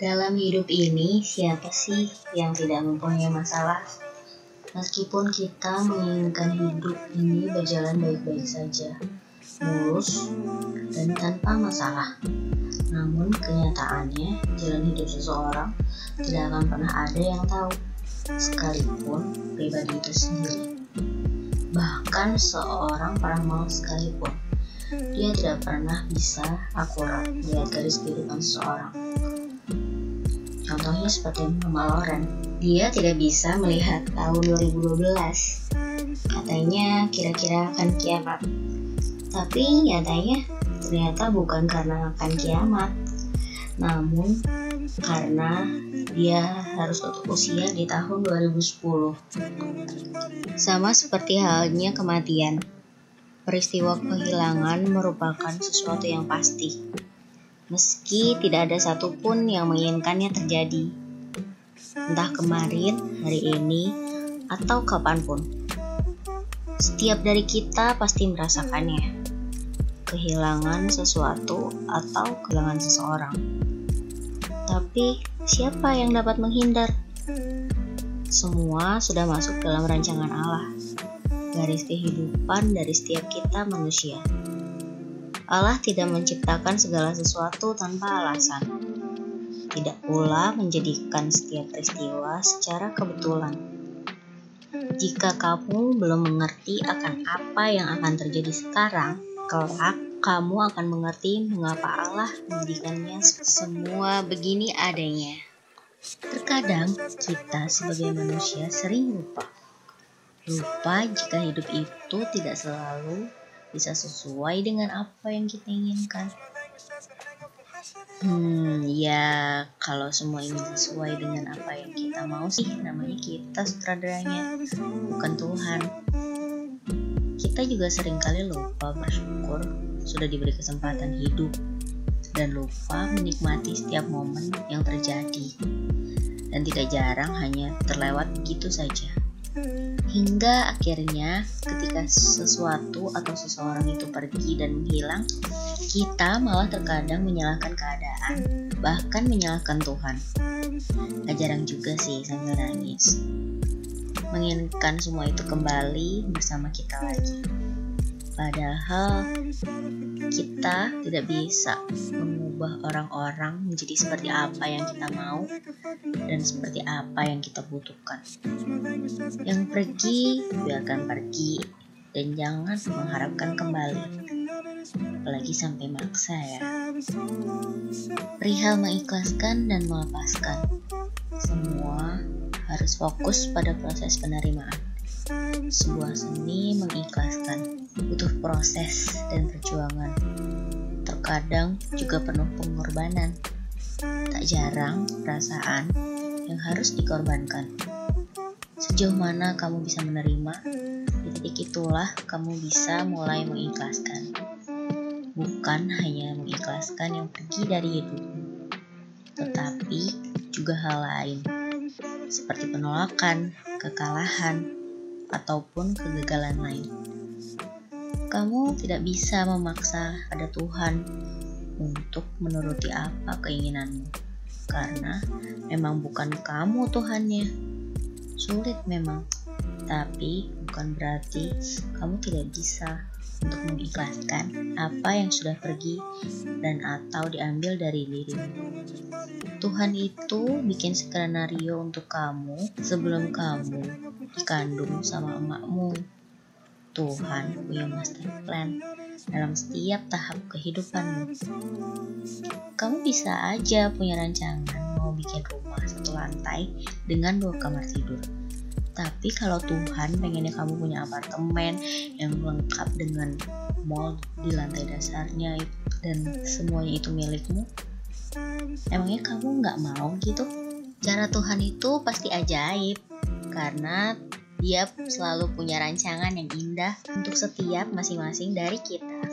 Dalam hidup ini, siapa sih yang tidak mempunyai masalah? Meskipun kita menginginkan hidup ini berjalan baik-baik saja, mulus, dan tanpa masalah. Namun kenyataannya, jalan hidup seseorang tidak akan pernah ada yang tahu, sekalipun pribadi itu sendiri. Bahkan seorang peramal sekalipun, dia tidak pernah bisa akurat melihat garis kehidupan seseorang. Contohnya seperti Mama Loren. Dia tidak bisa melihat tahun 2012. Katanya kira-kira akan kiamat. Tapi nyatanya ternyata bukan karena akan kiamat. Namun karena dia harus tutup usia di tahun 2010. Sama seperti halnya kematian. Peristiwa kehilangan merupakan sesuatu yang pasti meski tidak ada satupun yang menginginkannya terjadi. Entah kemarin, hari ini, atau kapan pun. Setiap dari kita pasti merasakannya. Kehilangan sesuatu atau kehilangan seseorang. Tapi, siapa yang dapat menghindar? Semua sudah masuk dalam rancangan Allah. Garis kehidupan dari setiap kita manusia. Allah tidak menciptakan segala sesuatu tanpa alasan. Tidak pula menjadikan setiap peristiwa secara kebetulan. Jika kamu belum mengerti akan apa yang akan terjadi sekarang, kelak kamu akan mengerti mengapa Allah menjadikannya semua begini adanya. Terkadang kita sebagai manusia sering lupa. Lupa jika hidup itu tidak selalu bisa sesuai dengan apa yang kita inginkan. Hmm, ya kalau semua ini sesuai dengan apa yang kita mau sih, namanya kita sutradaranya, bukan Tuhan. Kita juga sering kali lupa bersyukur sudah diberi kesempatan hidup dan lupa menikmati setiap momen yang terjadi. Dan tidak jarang hanya terlewat begitu saja. Hingga akhirnya ketika sesuatu atau seseorang itu pergi dan menghilang, kita malah terkadang menyalahkan keadaan, bahkan menyalahkan Tuhan. Gak jarang juga sih sambil nangis. Menginginkan semua itu kembali bersama kita lagi. Padahal kita tidak bisa mengubah orang-orang menjadi seperti apa yang kita mau dan seperti apa yang kita butuhkan. Yang pergi, biarkan pergi dan jangan mengharapkan kembali. Apalagi sampai maksa ya. Perihal mengikhlaskan dan melepaskan. Semua harus fokus pada proses penerimaan. Sebuah seni mengikhlaskan butuh proses dan perjuangan. Terkadang juga penuh pengorbanan. Tak jarang perasaan yang harus dikorbankan. Sejauh mana kamu bisa menerima, di titik itulah kamu bisa mulai mengikhlaskan. Bukan hanya mengikhlaskan yang pergi dari hidupmu, tetapi juga hal lain, seperti penolakan, kekalahan, ataupun kegagalan lain. Kamu tidak bisa memaksa pada Tuhan untuk menuruti apa keinginanmu, karena memang bukan kamu Tuhannya. Sulit memang, tapi bukan berarti kamu tidak bisa untuk mengikhlaskan apa yang sudah pergi dan atau diambil dari dirimu. Tuhan itu bikin skenario untuk kamu sebelum kamu dikandung sama emakmu. Tuhan punya master plan dalam setiap tahap kehidupanmu. Kamu bisa aja punya rancangan mau bikin rumah satu lantai dengan dua kamar tidur tapi kalau Tuhan pengennya kamu punya apartemen yang lengkap dengan mall di lantai dasarnya dan semuanya itu milikmu, emangnya kamu nggak mau gitu? Cara Tuhan itu pasti ajaib karena dia selalu punya rancangan yang indah untuk setiap masing-masing dari kita.